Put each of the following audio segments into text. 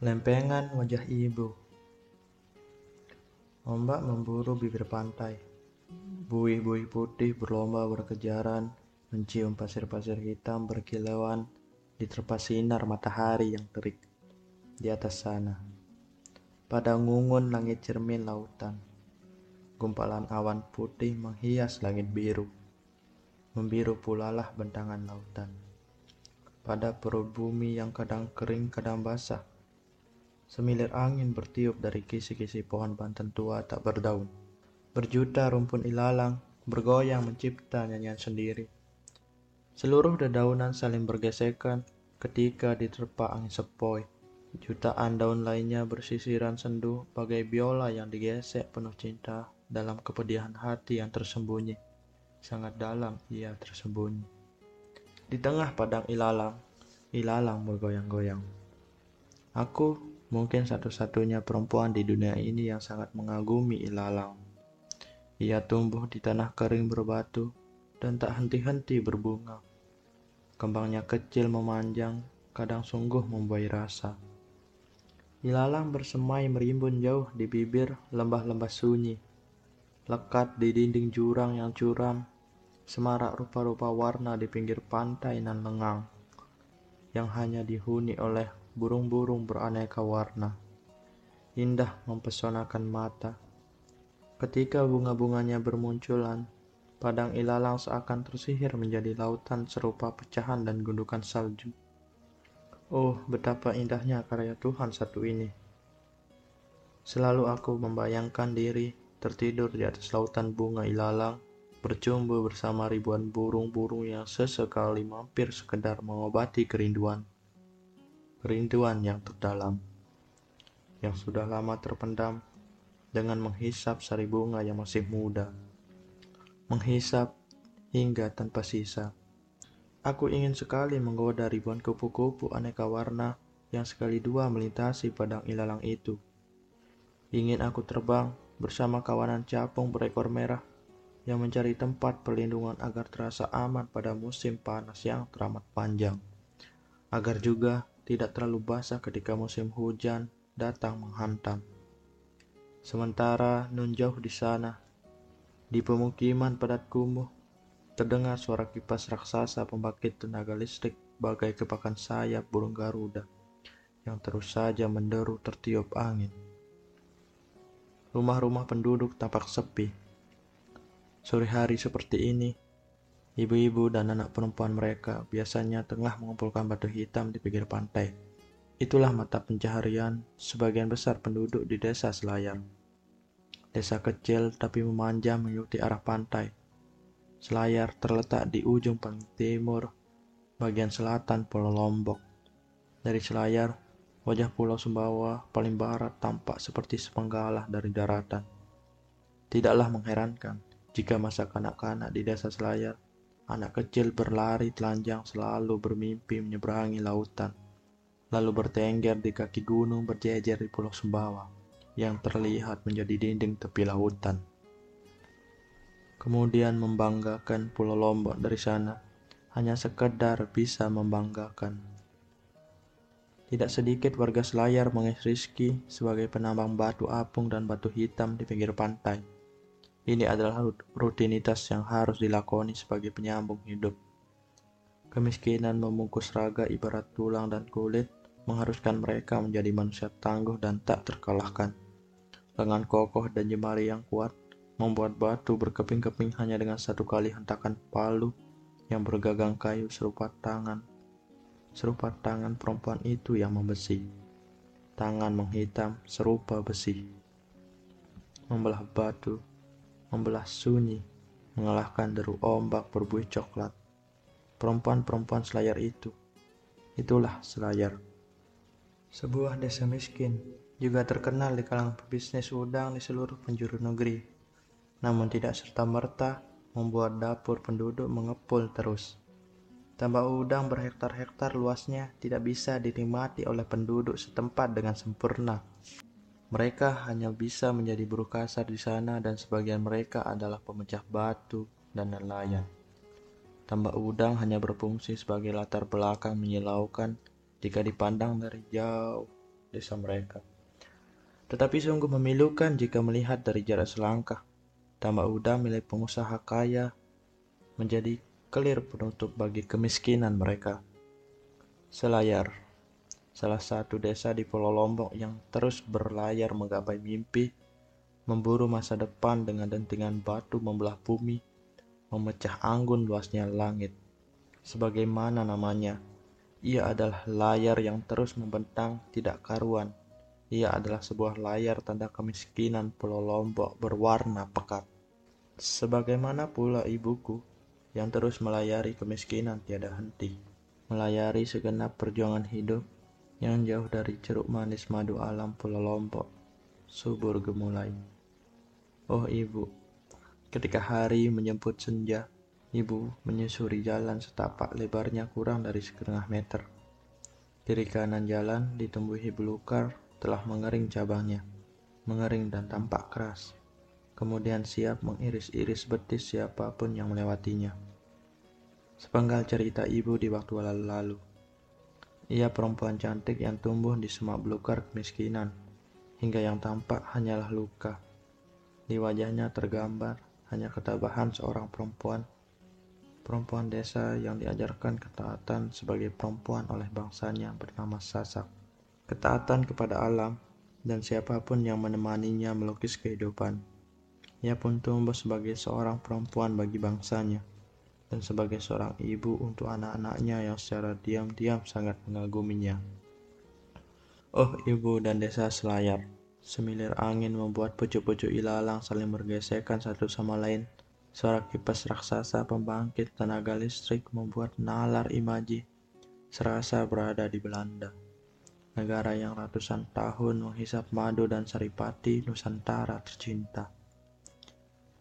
Lempengan wajah ibu. Ombak memburu bibir pantai. Buih-buih putih berlomba berkejaran, mencium pasir-pasir hitam berkilauan di terpa sinar matahari yang terik di atas sana. Pada ngungun langit cermin lautan, gumpalan awan putih menghias langit biru. Membiru pulalah bentangan lautan. Pada perut bumi yang kadang kering kadang basah, Semilir angin bertiup dari kisi-kisi pohon banten tua tak berdaun. Berjuta rumpun ilalang bergoyang mencipta nyanyian sendiri. Seluruh dedaunan saling bergesekan ketika diterpa angin sepoi. Jutaan daun lainnya bersisiran sendu bagai biola yang digesek penuh cinta dalam kepedihan hati yang tersembunyi. Sangat dalam ia tersembunyi. Di tengah padang ilalang, ilalang bergoyang-goyang. Aku Mungkin satu-satunya perempuan di dunia ini yang sangat mengagumi ilalang. Ia tumbuh di tanah kering berbatu dan tak henti-henti berbunga. Kembangnya kecil memanjang, kadang sungguh membuai rasa. Ilalang bersemai merimbun jauh di bibir lembah-lembah sunyi. Lekat di dinding jurang yang curam, semarak rupa-rupa warna di pinggir pantai nan lengang, yang hanya dihuni oleh burung-burung beraneka warna. Indah mempesonakan mata. Ketika bunga-bunganya bermunculan, padang ilalang seakan tersihir menjadi lautan serupa pecahan dan gundukan salju. Oh, betapa indahnya karya Tuhan satu ini. Selalu aku membayangkan diri tertidur di atas lautan bunga ilalang, bercumbu bersama ribuan burung-burung yang sesekali mampir sekedar mengobati kerinduan kerinduan yang terdalam yang sudah lama terpendam dengan menghisap sari bunga yang masih muda. Menghisap hingga tanpa sisa. Aku ingin sekali menggoda ribuan kupu-kupu aneka warna yang sekali dua melintasi padang ilalang itu. Ingin aku terbang bersama kawanan capung berekor merah yang mencari tempat perlindungan agar terasa aman pada musim panas yang teramat panjang. Agar juga tidak terlalu basah ketika musim hujan datang menghantam. Sementara nun jauh di sana, di pemukiman padat kumuh, terdengar suara kipas raksasa pembangkit tenaga listrik bagai kepakan sayap burung garuda yang terus saja menderu tertiup angin. Rumah-rumah penduduk tampak sepi. Sore hari seperti ini, Ibu-ibu dan anak perempuan mereka biasanya tengah mengumpulkan batu hitam di pinggir pantai. Itulah mata pencaharian sebagian besar penduduk di desa Selayar. Desa kecil tapi memanjang mengikuti arah pantai. Selayar terletak di ujung paling timur, bagian selatan Pulau Lombok. Dari Selayar, wajah Pulau Sumbawa paling barat tampak seperti sepenggalah dari daratan. Tidaklah mengherankan jika masa kanak-kanak di desa Selayar Anak kecil berlari telanjang selalu bermimpi menyeberangi lautan, lalu bertengger di kaki gunung berjejer di Pulau Sumbawa yang terlihat menjadi dinding tepi lautan. Kemudian membanggakan Pulau Lombok dari sana, hanya sekedar bisa membanggakan. Tidak sedikit warga Selayar Rizki sebagai penambang batu apung dan batu hitam di pinggir pantai ini adalah rutinitas yang harus dilakoni sebagai penyambung hidup. Kemiskinan memungkus raga ibarat tulang dan kulit, mengharuskan mereka menjadi manusia tangguh dan tak terkalahkan. Lengan kokoh dan jemari yang kuat membuat batu berkeping-keping hanya dengan satu kali hentakan palu yang bergagang kayu serupa tangan. Serupa tangan perempuan itu yang membesi. Tangan menghitam serupa besi. Membelah batu membelah sunyi, mengalahkan deru ombak berbuih coklat. Perempuan-perempuan selayar itu, itulah selayar. Sebuah desa miskin juga terkenal di kalangan pebisnis udang di seluruh penjuru negeri, namun tidak serta-merta membuat dapur penduduk mengepul terus. Tambak udang berhektar-hektar luasnya tidak bisa dinikmati oleh penduduk setempat dengan sempurna. Mereka hanya bisa menjadi buruh kasar di sana dan sebagian mereka adalah pemecah batu dan nelayan. Tambak udang hanya berfungsi sebagai latar belakang menyilaukan jika dipandang dari jauh. desa mereka. Tetapi sungguh memilukan jika melihat dari jarak selangkah. Tambak udang milik pengusaha kaya menjadi kelir penutup bagi kemiskinan mereka. Selayar, salah satu desa di Pulau Lombok yang terus berlayar menggapai mimpi, memburu masa depan dengan dentingan batu membelah bumi, memecah anggun luasnya langit. Sebagaimana namanya, ia adalah layar yang terus membentang tidak karuan. Ia adalah sebuah layar tanda kemiskinan Pulau Lombok berwarna pekat. Sebagaimana pula ibuku yang terus melayari kemiskinan tiada henti, melayari segenap perjuangan hidup yang jauh dari ceruk manis madu alam Pulau Lombok, subur gemulai. Oh ibu, Ketika hari menjemput senja, ibu menyusuri jalan setapak lebarnya kurang dari setengah meter. Kiri kanan jalan ditumbuhi belukar telah mengering cabangnya, mengering dan tampak keras. Kemudian siap mengiris-iris betis siapa pun yang melewatinya. Sepenggal cerita ibu di waktu lalu-lalu. Ia perempuan cantik yang tumbuh di semak belukar kemiskinan, hingga yang tampak hanyalah luka. Di wajahnya tergambar hanya ketabahan seorang perempuan, perempuan desa yang diajarkan ketaatan sebagai perempuan oleh bangsanya bernama Sasak. Ketaatan kepada alam dan siapa pun yang menemaninya melukis kehidupan. Ia pun tumbuh sebagai seorang perempuan bagi bangsanya dan sebagai seorang ibu untuk anak-anaknya yang secara diam-diam sangat mengaguminya. Oh ibu dan desa selayar, Semilir angin membuat pucuk-pucuk ilalang saling bergesekan satu sama lain. Suara kipas raksasa pembangkit tenaga listrik membuat nalar imaji serasa berada di Belanda. Negara yang ratusan tahun menghisap madu dan saripati Nusantara tercinta.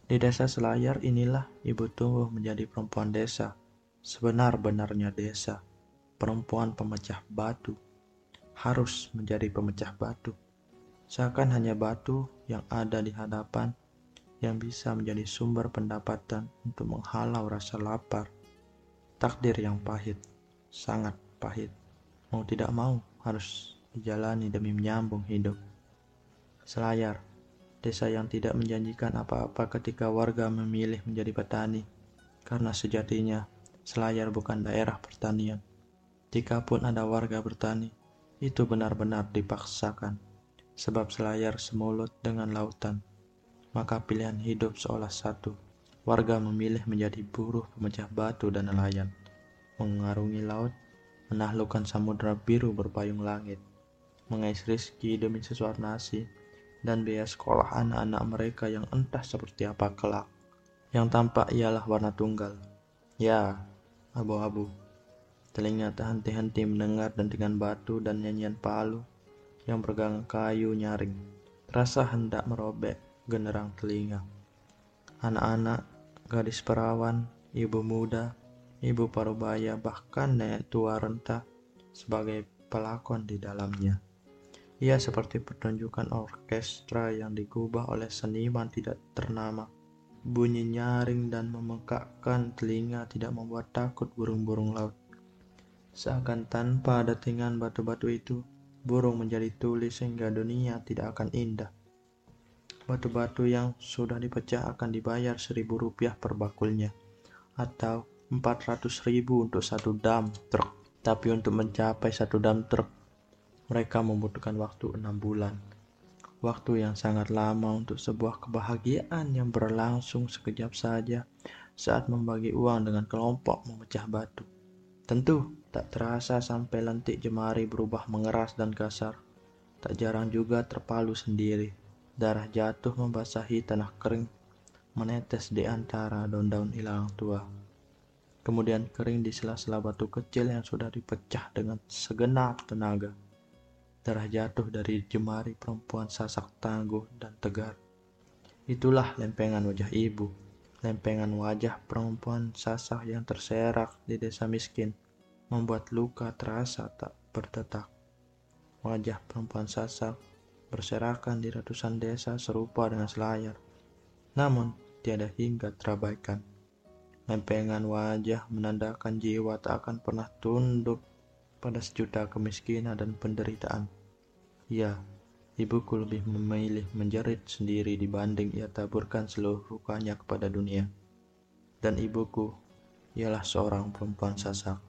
Di desa Selayar inilah ibu tumbuh menjadi perempuan desa, sebenar-benarnya desa, perempuan pemecah batu, harus menjadi pemecah batu Seakan hanya batu yang ada di hadapan yang bisa menjadi sumber pendapatan untuk menghalau rasa lapar. Takdir yang pahit, sangat pahit. Mau tidak mau harus dijalani demi menyambung hidup. Selayar, desa yang tidak menjanjikan apa-apa ketika warga memilih menjadi petani, karena sejatinya Selayar bukan daerah pertanian. Jikapun ada warga bertani, itu benar-benar dipaksakan sebab selayar semulut dengan lautan. Maka pilihan hidup seolah satu. Warga memilih menjadi buruh pemecah batu dan nelayan, mengarungi laut, menaklukkan samudera biru berpayung langit, mengais rizki demi sesuatu nasi, dan biaya sekolah anak-anak mereka yang entah seperti apa kelak. Yang tampak ialah warna tunggal. Ya, abu-abu. Telinga tak henti-henti mendengar dentingan batu dan nyanyian palu yang bergang kayu nyaring. Rasa hendak merobek generang telinga. Anak-anak, gadis perawan, ibu muda, ibu parubaya, bahkan nenek tua renta sebagai pelakon di dalamnya. Ia seperti pertunjukan orkestra yang digubah oleh seniman tidak ternama. Bunyi nyaring dan memekakkan telinga tidak membuat takut burung-burung laut. Seakan tanpa ada tingan batu-batu itu, burung menjadi tuli sehingga dunia tidak akan indah. Batu-batu yang sudah dipecah akan dibayar seribu rupiah per bakulnya, atau empat ratus ribu untuk satu dam truk. Tapi untuk mencapai satu dam truk, mereka membutuhkan waktu enam bulan. Waktu yang sangat lama untuk sebuah kebahagiaan yang berlangsung sekejap saja saat membagi uang dengan kelompok memecah batu. Tentu, Tak terasa sampai lentik jemari berubah mengeras dan kasar. Tak jarang juga terpalu sendiri. Darah jatuh membasahi tanah kering, menetes di antara daun-daun hilang tua. Kemudian kering di sela-sela batu kecil yang sudah dipecah dengan segenap tenaga. Darah jatuh dari jemari perempuan sasak tangguh dan tegar. Itulah lempengan wajah ibu, lempengan wajah perempuan sasak yang terserak di desa miskin membuat luka terasa tak berdetak. Wajah perempuan sasak berserakan di ratusan desa serupa dengan selayar. Namun, tiada hingga terabaikan. Lempengan wajah menandakan jiwa tak akan pernah tunduk pada sejuta kemiskinan dan penderitaan. Ya, ibuku lebih memilih menjerit sendiri dibanding ia taburkan seluruh lukanya kepada dunia. Dan ibuku ialah seorang perempuan sasak.